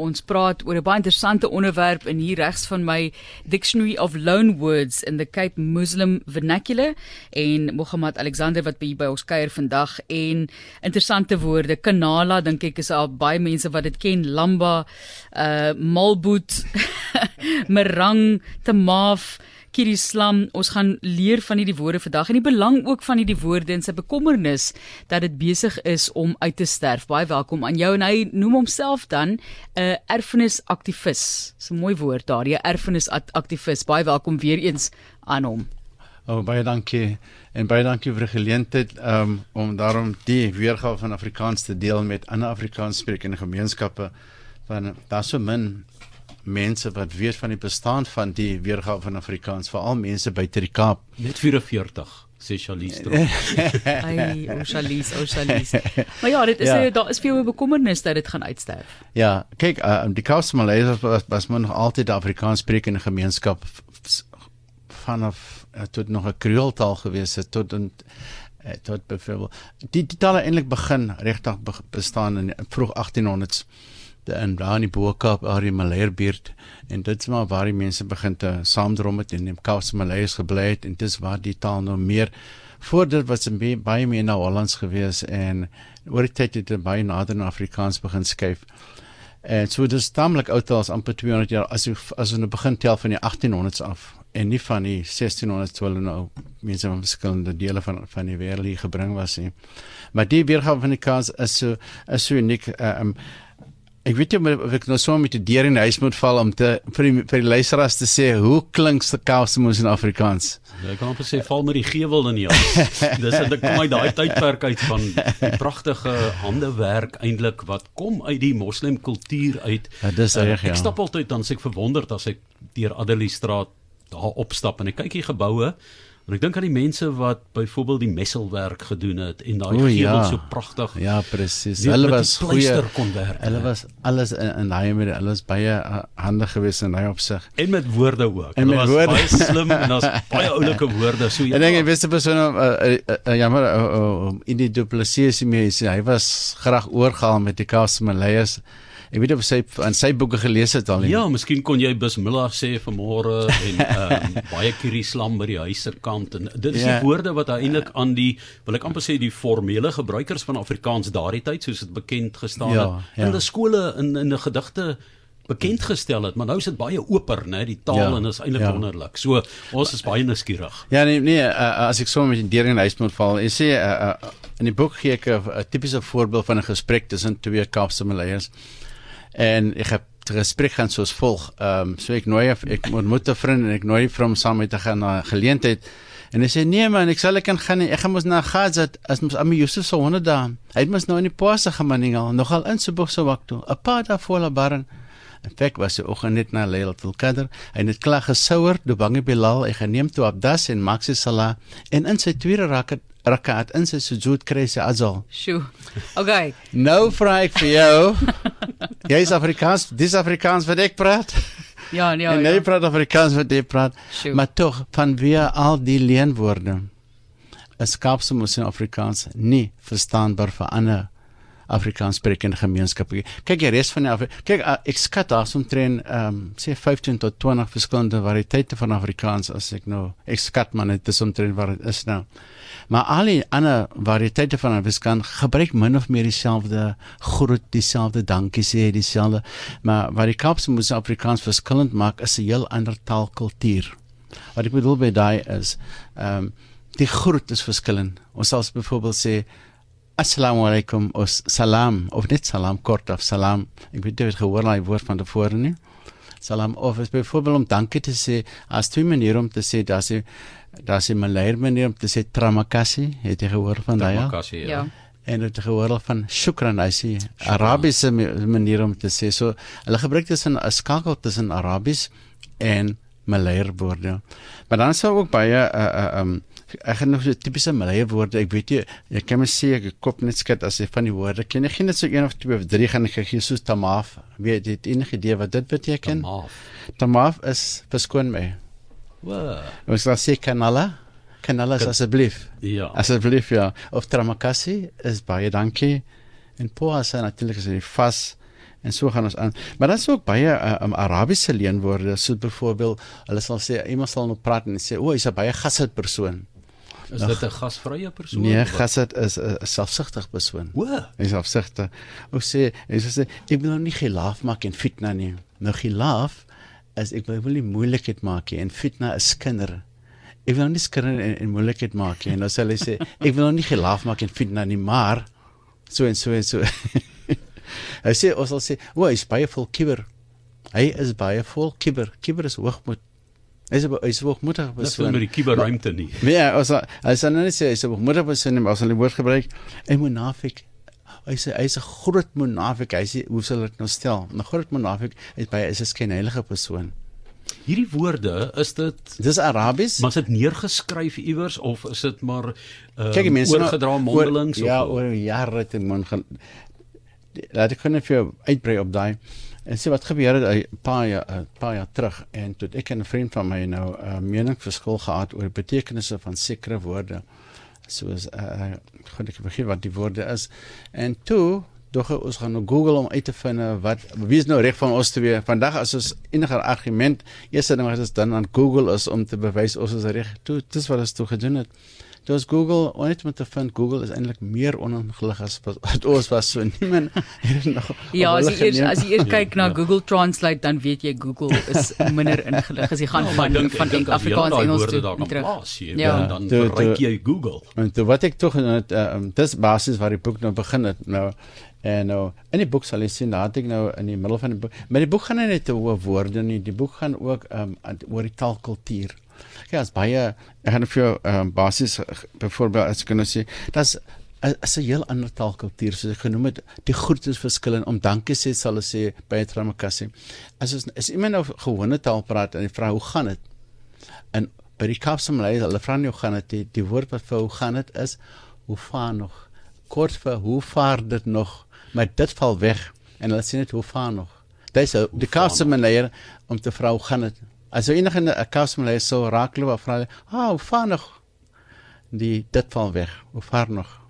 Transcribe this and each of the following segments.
ons praat oor 'n baie interessante onderwerp in hier regs van my Dictionary of Loan Words in the Cape Muslim Vernacular en Mohammed Alexander wat by ons kuier vandag en interessante woorde. Kanala dink ek is al baie mense wat dit ken. Lamba uh malboot merang tamaaf Kirislam, ons gaan leer van hierdie woorde vandag en die belang ook van hierdie woorde en sy bekommernis dat dit besig is om uit te sterf. Baie welkom aan jou en hy noem homself dan 'n uh, erfenisaktivis. Dis 'n mooi woord daar, 'n erfenisaktivis. Baie welkom weer eens aan hom. Oh, baie dankie en baie dankie vir die geleentheid um, om daarom die weergawe van Afrikaans te deel met ander Afrikaanssprekende gemeenskappe van daar so min mense wat weet van die bestaan van die weergawe van Afrikaans, veral mense buite die Kaap. Net 44 sê Charlize Ai, o Charlize, o Charlize. Maar ja, dit is ja. daar is veel bekommernis dat dit gaan uitsterf. Ja, kyk, uh, die Kaapse Maleisiërs was, was maar nog altyd 'n Afrikaanssprekende gemeenskap vanaf uh, tot nog 'n Kreooltaal gewees het tot en uh, tot byvoorbeeld die die tale eintlik begin regtig bestaan in vroeg 1800s in daar in die Boekap area Malayerbuurt en dit is maar waar die mense begin te saamdrom het en die Kaapse Malayers gebly het en dis waar die taal nou meer voor dit was in baie meer na Hollands gewees en oor die tyd het dit baie nader na Afrikaans begin skuif. En so dis tamelik oud as amper 200 jaar as jy as jy nou begin tel van die 1800s af en nie van die 1600s toe hulle nou mense van verskillende dele van van die wêreld hier gebring was nie. Maar die weergawe van die kaas is so is so uniek. Uh, um, Ek weet jy of ek nou so met die deur in die huis moet val om te vir die vir die luisteraars te sê hoe klink se kausemos in Afrikaans? Ek kan amper sê val met die gewel in die huis. Dis dit kom uit daai tydperk uit van die pragtige handewerk eintlik wat kom uit die moslem kultuur uit. Ja, dis reg ja. Ek stap altyd dan sê ek verwonderd as ek deur Adelie straat daar opstap en ek kyk hier geboue En ek dink aan die mense wat byvoorbeeld die messelwerk gedoen het en daai gevel ja. so pragtig. Ja, presies. Hulle was goeie kon werk. Hulle was alles in, in daai met hulle was baie uh, handig geweest in daai opsig. En met woorde ook. En hulle was woorde. baie slim en daar's baie oulike woorde. So ja. Ek dink die beste persoon om uh, uh, uh, jammer uh, uh, in die duplessis mee sê hy was graag oorgehaal met die Kaapse Malayers. Ek weet of sy aan sy boeke gelees het al nie. Ja, miskien kon jy bismillah sê vanmôre en um, baie kirislam by die huis en dit is ja. die woorde wat eintlik aan die wil ek amper sê die formele gebruikers van Afrikaans daardie tyd soos dit bekend gestaan ja, het ja. in die skole in in 'n gedigte bekend gestel het, maar nou is dit baie oper, né, die taal ja, en is eintlik ja. wonderlik. So ons is baie nuuskierig. Ja, nee, nee uh, as ek so met die deur in die huis moet val, jy sê uh, uh, in die boek gee ek 'n tipiese voorbeeld van 'n gesprek tussen twee Kaapse Maleiers en ek het gesprek gaan soos volg. Ehm um, so ek nooi ek ontmoet 'n vriend en ek nooi vir hom saam met te gaan na 'n geleentheid. En hy sê nee man, ek sal ek kan gaan nie. Ek gaan mos na Gaza as mos Ami Yusuf so honderd dae. Hy het mos nou in die posse gemaningal, nogal in sy boek so wak toe. 'n paar dae voor la barn. En fek was hy ook net na Lailatul Qadr. Hy het klaar gesouer, do bange Bilal, hy geneem toe Abdas en Maxi Salah en in sy tweede rakat rakaat in sy sujud kry sy azal. Sjoe. Okay. Nou vra ek vir jou. jy is Afrikaans, dis Afrikaans wat ek praat. Ja, ja. En jy ja. praat Afrikaans wat jy praat. Sjoe. Maar tog van wie al die leenwoorde. Gab so mos in Afrikaans nie verstaanbaar vir ander Afrikaans sprekende gemeenskappe. Kyk die res van die Afri kyk ek skat daar omtrent ehm um, sê 15 tot 20 verskillende variëteite van Afrikaans as ek nou ek skat maar net dis omtrent wat dit is nou. Maar al die ander variëteite van Afrikaans gebruik min of meer dieselfde groet, dieselfde dankie sê, dieselfde maar wat die Kaapse moet Afrikaans verskillend maak is 'n heel ander taalkultuur. Wat ek bedoel by daai is ehm um, die groet is verskillend. Ons sal byvoorbeeld sê Assalamu alaykum of salam of net salam kort of salam. Ek weet jy het gehoor daai woord van tevore nie. Salam of is byvoorbeeld om dankie te sê as twee maniere om te sê dat sy dat sy Malayer manier om te sê tramakasi. Het jy gehoor van daai? Tramakasi ja. ja. En het gehoor van shukran as sy Arabiese manier om te sê. So hulle gebruik dit in 'n skakel tussen Arabies en Malayer woorde. Maar dan sou ook baie 'n uh, uh, um ek het nog so tipiese Malaye woorde. Ek weet jy, jy kan my sê ek kop net skud as jy van die woorde ken. Ek gee net so een of twee of drie gaan ek gee soos tamaf. Weet jy dit enige idee wat dit beteken? Tamaf. Tamaf is verskoon my. Wow. Ons sal sê kanala. Kanala Kan, asseblief. Ja. Asseblief ja. Of tramakasi is baie dankie. En poa is natuurlik as jy vas En so gaan ons aan. Maar dan is ook baie uh, um, Arabiese leenwoorde, so byvoorbeeld, hulle sal sê iemand sal nou praat en sê, "O, hy's 'n baie gasit persoon." Is dit 'n gasvrye persoon? Nee, gasit is 'n selfsugtig persoon. O, hy's selfsugtig. Ou sê, hy sê ek wil nou nie gelaaf maak en fitna nie. Nou gelaaf is ek wil nie moeilikheid maak nie en fitna is kinder. Ek wil nou nie skinder en, en moeilikheid maak nie. En dan sê hy sê ek wil nou nie gelaaf maak en fitna nie, maar so en so en so. Hy sê ons sal sê, "O, hy's baie vol kiber." Hy is baie vol kiber. Kiber is hoogmoed. Hy's hy's hoogmoedig persoon. Dis met die ruimte nie. Nee, hy sê nou net sê hy's hoogmoedig persoon, maar as hulle die woord gebruik, 'n munafik. Hy sê hy's 'n groot munafik. Hy sê hoe sal dit nou stel? 'n Groot munafik is baie is 'n skynheilige persoon. Hierdie woorde, is dit Dis Arabies? Maar is dit neergeskryf iewers of is dit maar uh, mense oorgedra mondelings oor, ja, of Ja, oor jare te mond laat ek vir jou uitbrei op daai en sê wat gebeur het 'n paar jaar 'n paar jaar terug en toe ek en 'n vriend van my nou 'n uh, meningsverskil gehad oor betekenisse van sekere woorde. Soos uh, ek begin wat die woorde is. En toe dog ons gaan nou Google om uit te vind wat wie is nou reg van ons te wees vandag as ons enige argument ding wat ons dan aan Google is om te bewys ons is reg toe dis wat ons toe gedoen het Dis Google, net met te vind Google is eintlik meer onongelukkig as wat ons was so niemand nog. Ja, as jy eers as jy eers kyk na ja. Google Translate dan weet jy Google is minder ingelig as jy gaan ja, van dink, van dink Afrikaans Engels toe terug. Plaas, jy, ja, dan bereik jy Google. En toe wat ek tog net uh, um, dis basis waar die boek nou begin het nou en nou in die boek sal jy sien dat ek nou in die middel van die boek, maar die boek gaan net oor woorde nie, die boek gaan ook um, oor die taalkultuur. Ja, as baie ek gaan vir jou ehm um, basies byvoorbeeld as ek kan nou sê, dat's 'n heel ander taalkultuur soos ek genoem het, die grootste verskil in om dankie sê sal hulle sê by 'n tramakassie. As is is iemand nou gewone taal praat en vra hoe gaan dit? En by die Kaapsemlei, hulle vra nie hoe gaan dit die, die woord wat vir hoe gaan dit is hoe vaar nog? Kort vir hoe vaar dit nog? Maar dit val weg en hulle sê net hoe vaar nog? Dit is die Kaapsemlei om te vra hoe gaan dit? Jy enige 'n customer is so raakloop of vra, "Ah, hoe vaar nog?" Die dit val weg. Hoe vaar nog?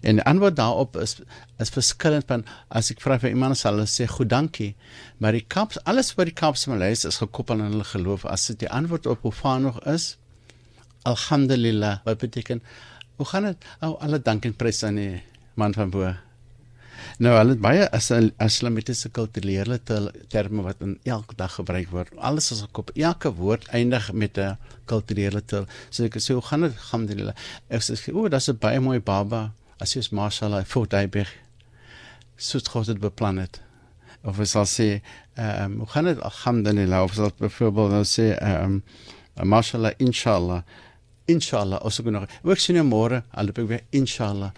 En die antwoord daarop is is verskillend van as ek vra vir iemand sal hulle sê goed dankie maar die kaps alles wat die kaps Malays is gekoppel aan hulle geloof as dit die antwoord op hoe vaar nog is alhamdulillah wat beteken hoe gaan dit ou alle dank en prys aan die man van bo Nou hulle het baie as islamitiese kulturele terme wat in elke dag gebruik word. Alles is op elke woord eindig met 'n kulturele taal. So ek sê hoe gaan dit gaan dit hulle. Ek sê o, dis 'n baie mooi baba. As jy is mashallah, voet hy beg. Soos God het beplan het. Of as al sê ehm um, hoe gaan dit alhamdulillah of as byvoorbeeld nou sê ehm um, mashallah inshallah inshallah as ek nog ek sien nou môre loop ek weer inshallah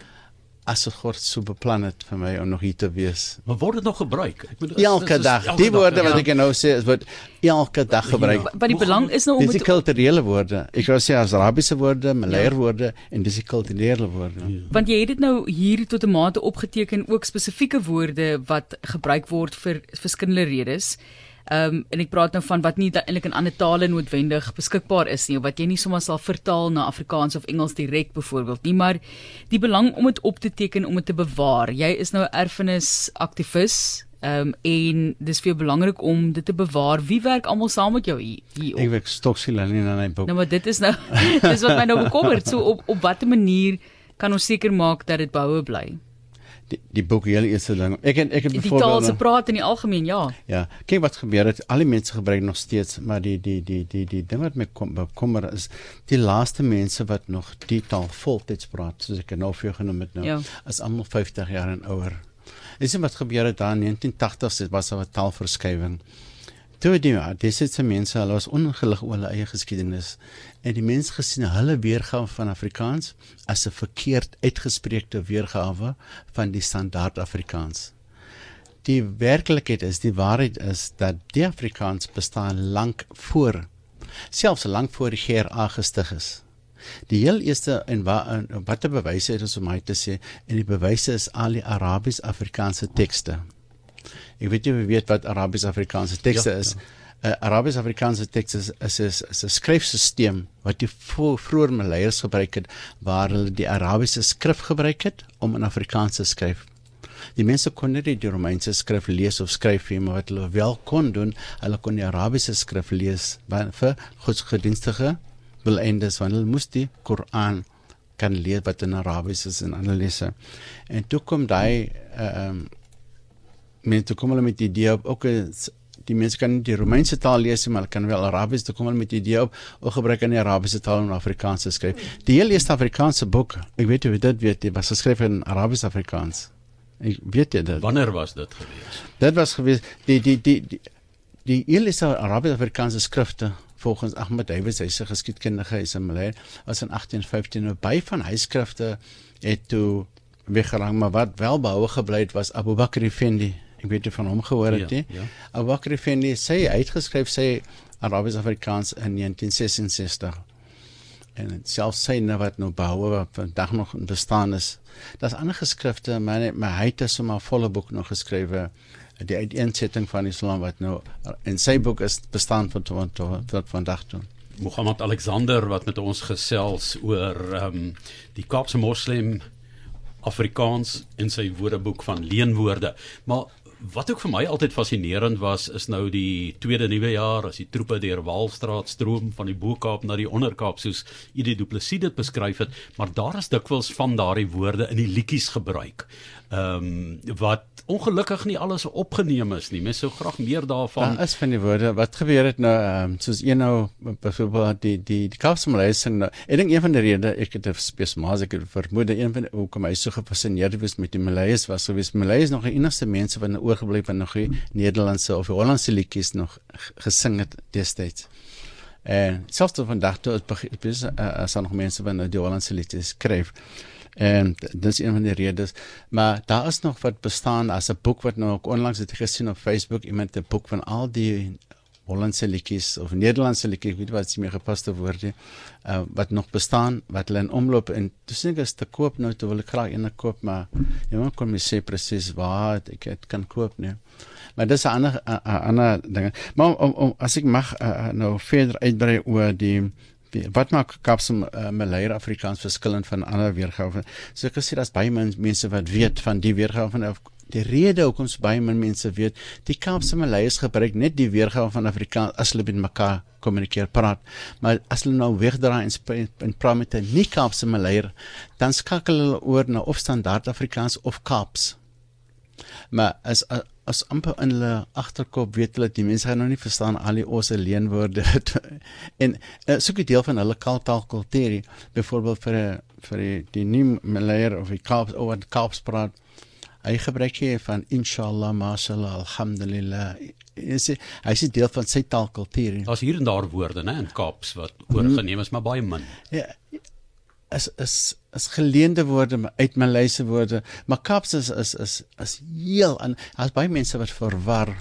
as dit God so beplan het vir my om nog hier te wees. Maar word dit nog gebruik? Ek bedoel elke dag. Elke die woorde dag, wat ja. ek nou sê is wat elke dag gebruik. Ja. Maar die belang is nou om dit kulturele woorde. Ek wou sê Arabiese woorde, Malayer ja. woorde en dis die kulturele woorde. Ja. Want jy het dit nou hier tot 'n mate opgeteken ook spesifieke woorde wat gebruik word vir verskillende redes. Ehm um, en ek praat nou van wat nie eintlik in ander tale noodwendig beskikbaar is nie of wat jy nie sommer sal vertaal na Afrikaans of Engels direk byvoorbeeld nie, maar die belang om dit op te teken om dit te bewaar. Jy is nou 'n erfenis aktivis. Ehm um, en dis vir belangrik om dit te bewaar. Wie werk almal saam met jou hier? hier ek werk stoksiel in 'n boek. Nou maar dit is nou dis wat my nou bekommer. So op op watter manier kan ons seker maak dat dit behoue bly? Die, die boek heel eerste ding. Ek en ek het byvoorbeeld die taal se praat in die algemeen, ja. Ja. Kyk wat gebeur het. Al die mense gebruik nog steeds, maar die die die die die ding wat my kom bekommer is die laaste mense wat nog die taal voltyds praat, soos ek nou vir jou genoem het nou, ja. is almal 50 jaar en ouer. Is dit wat gebeur het daar in 1980s was daar 'n taalverskywing. Toe die ja, dis dit se mense, hulle was ongelig oor hulle eie geskiedenis en die mense gesien hulle weergawe van Afrikaans as 'n verkeerd uitgespreekte weergawe van die standaard Afrikaans. Die werklikheid is, die waarheid is dat die Afrikaans bestaan lank voor selfs lank voor die Geer aangestig is. Die heel eerste en wat watter bewyse het ons om hy te sê en die bewyse is al die Arabies-Afrikaanse tekste. Ek weet jy weet wat Arabies-Afrikaanse tekste ja, is. Ja. Uh, Arabies-Afrikaanse tekste is is is, is 'n skryfstelsel wat die vroeër Maleiers gebruik het waar hulle die Arabiese skrif gebruik het om in Afrikaans te skryf. Die mense kon nie die Romeinse skrif lees of skryf nie, maar wat hulle wel kon doen, hulle kon die Arabiese skrif lees vir godsgedienstige belendes want hulle moes die Koran kan lees wat in Arabies is en analise. En toe kom daai ehm um, mense kom hulle met die idee op ook die mense kan nie die Romeinse taal lees maar hulle kan wel Arabies toe kom hulle met die idee op o gebruik in die Arabiese taal en Afrikaans skryf. Die heel eerste Afrikaanse boek, ek weet jy dit weet jy was geskryf in Arabies Afrikaans. Ek weet jy dit. Wanneer was dit gewees? Dit was gewees die die die die, die heel eerste Arabiese Afrikaanse skrifte volgens Ahmed Davids hy se geskiedkundige is in Malay was in 1815 nou by van hy skrifte het toe weggerang maar wat wel behoue gebly het was Abu Bakr Effendi ek weet jy van hom gehoor het jy ja, ja. Abu Bakr Effendi sê uitgeskryf sê Arabies Afrikaans in 1966 en selfs sy nou wat nou behoue wat vandag nog bestaan is daar's ander geskrifte maar my hy het sommer 'n volle boek nog geskrywe die uiteensetting van Islam wat nou in sy boek is bestaan van tot tot vandag toe. Mohammed Alexander wat met ons gesels oor ehm um, die Kaapse Moslem Afrikaans in sy woordeboek van leenwoorde. Maar wat ook vir my altyd fascinerend was is nou die tweede nuwe jaar as die troepe deur Waalstraat stroom van die Bo-Kaap na die Onder-Kaap soos Idie Du Plessis dit beskryf het, maar daar is dikwels van daardie woorde in die liedjies gebruik. Ehm um, wat ongelukkig nie alles opgeneem is nie. Mens sou graag meer daarvan. Daar is van die woorde wat gebeur het nou ehm um, soos een nou byvoorbeeld die die die Kaapsmaleising nou. Ek dink een van die redes ek het spesiaal ek vermoed een van hoekom hy so gefascineerd was met die Malays was sou wees Malays nog die enigste mense wat nou oorgebly wat nog die Nederlandse of Hollandse liedjies nog gesing het destyds. En selfs tot vandag toe is as uh, nog mense wat nou die Hollandse liedjies skryf. En dis een van die redes, maar daar is nog wat bestaan as 'n boek wat nou ook onlangs het gesien op Facebook, iemand 'n boek van al die Hollandse liedjies of Nederlandse liedjies, weet wat is meer gepaste woorde, uh, wat nog bestaan, wat hulle in omloop en toe sien ek is te koop nou, toe wil ek graag een koop, maar iemand kon my sê presies waar ek dit kan koop nie. Maar dis 'n ander 'n ander ding. Maar om, om, as ek mag uh, nou verder uitbrei oor die wat maak Kaapse uh, Malay Afrikaans verskillend van ander weergawe? So ek gesê daar's baie mense wat weet van die weergawe van die rede hoekom so baie mense weet, die Kaapse Malays gebruik net die weergawe van Afrikaans as hulle met mekaar kommunikeer praat. Maar as hulle nou wegdraai en en praat met 'n nie Kaapse Malayer, dan skakel hulle oor na of standaard Afrikaans of Kaaps. Maar as as amper in hulle agterkop weet hulle die mense gaan nou nie verstaan al die osse leenwoorde en uh, soek 'n deel van hulle taalkultuur byvoorbeeld vir vir die, die nuwe Malayer of die Kaaps of wat Kaaps praat hy gebruik hier van inshallah mashallah alhamdulillah. Is hy is deel van sy taalkultuur daar's hier en daar woorde nê in Kaaps wat oorgeneem is maar baie min. Ja is is is geleende woorde uit Maleise woorde, maar Kaaps is is is is heel en as baie mense wat verwar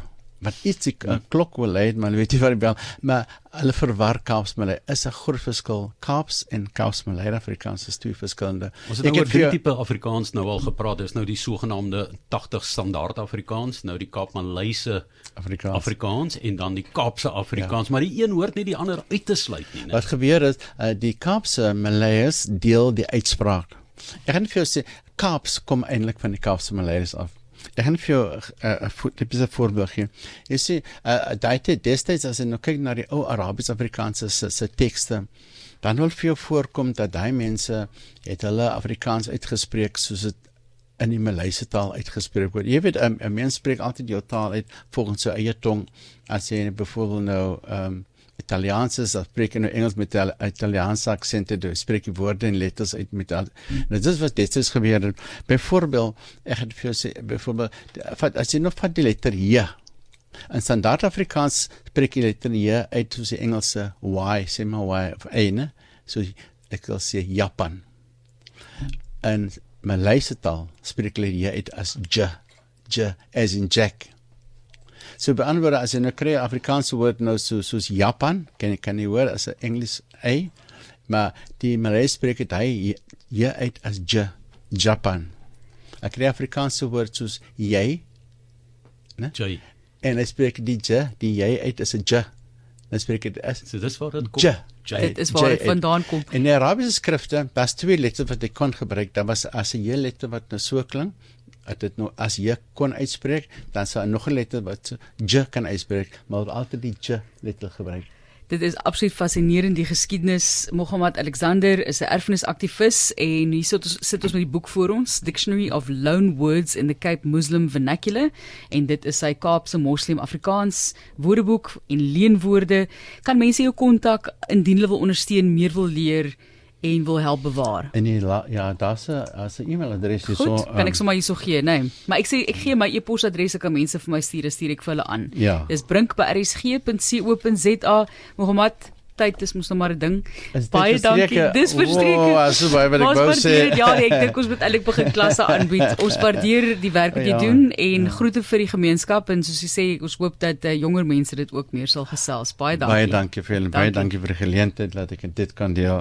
wat iets 'n uh, klok wil hê, maar weet jy wat ek bedoel, maar hulle verwar Kaaps Malay is 'n groot verskil. Kaaps en Kaaps Malay Afrikaans is twee verskillende. Ons het nou oor drie tipe Afrikaans nou al gepraat. Dis nou die sogenaamde 80 standaard Afrikaans, nou die Kaap Malayse Afrikaans. Afrikaans en dan die Kaapse Afrikaans, ja. maar die een hoort nie die ander uit te sluit nie, né? Wat gebeur is, uh, die Kaapse Malays deel die uitspraak. Ek gaan vir jou sê Kaaps kom eintlik van die Kaapse Malays af. Ek gaan vir jou 'n uh, uh, voorbeeld gee. Jy sien, uh, daai tyd destyds as jy nou kyk na die ou Arabies-Afrikaanse se se tekste, dan wil vir jou voorkom dat daai mense het hulle Afrikaans uitgespreek soos dit in die Malayse taal uitgespreek word. Jy weet 'n um, mens spreek altyd jou taal uit volgens sy eie tong. As jy byvoorbeeld nou ehm um, Italiaans is, dan spreek jy nou Engels met 'n Italiaanse aksent, jy spreek die woorde en letters uit met al. Nou dis wat dit is gebeur. Byvoorbeeld, ek het vir sê byvoorbeeld as jy nog van die letter J in standaard Afrikaans spreek jy letter J uit soos die Engelse Y, sê maar Y of A? So ek wil sê Japan. En Malayse taal spreek jy J uit as J, J as in Jack. So beantwoord as jy nou kry Afrikaanse woord nou so soos Japan, kan kan jy hoor as 'n Engels A, maar die Malay spreek dit hy jy uit as J, Japan. Ek kry Afrikaanse woord soos jy, né? J. En hy spreek die J, die jy uit as 'n J. Hy spreek dit as So dis waar dit kom. J. Dit is waar dit vandaan kom. In die Arabiese skrifte was twee letters wat jy kon gebruik. Daar was as 'n J letter wat nou so klink dit nou as jy kon uitspreek, dan sou nog 'n letter wat j kan uitspreek, maar altyd die j letter gebruik. Dit is absoluut fascinerend die geskiedenis. Mohammed Alexander is 'n erfenisaktivis en hier sit ons sit ons met die boek voor ons, Dictionary of Loan Words in the Cape Muslim Vernacular en dit is sy Kaapse Moslem Afrikaans woordeboek en leenwoorde. Kan mense jou kontak indien hulle wil ondersteun, meer wil leer? En wil help bewaar. En die ja, daar's 'n as 'n e-mailadres hier so. Kan ek um, sommer hierso gee, nee. Maar ek sê ek gee my e-posadres ek kan mense vir my stuur, stuur ek vir hulle aan. Ja. Dis brink@rsg.co.za. Mohammed tyd is mos nog maar 'n ding. Baie dankie. Dis verstreek. Wow, so baie wat ek wou sê. Ja, nee, ek dink ons moet eintlik begin klasse aanbied. Ons waardeer die werk wat jy ja, doen en ja. groete vir die gemeenskap en soos jy sê, ons hoop dat uh, jonger mense dit ook meer sal gesels. Baie dankie. Baie dankie vir julle. Baie dankie vir die geleentheid dat ek dit kan deel.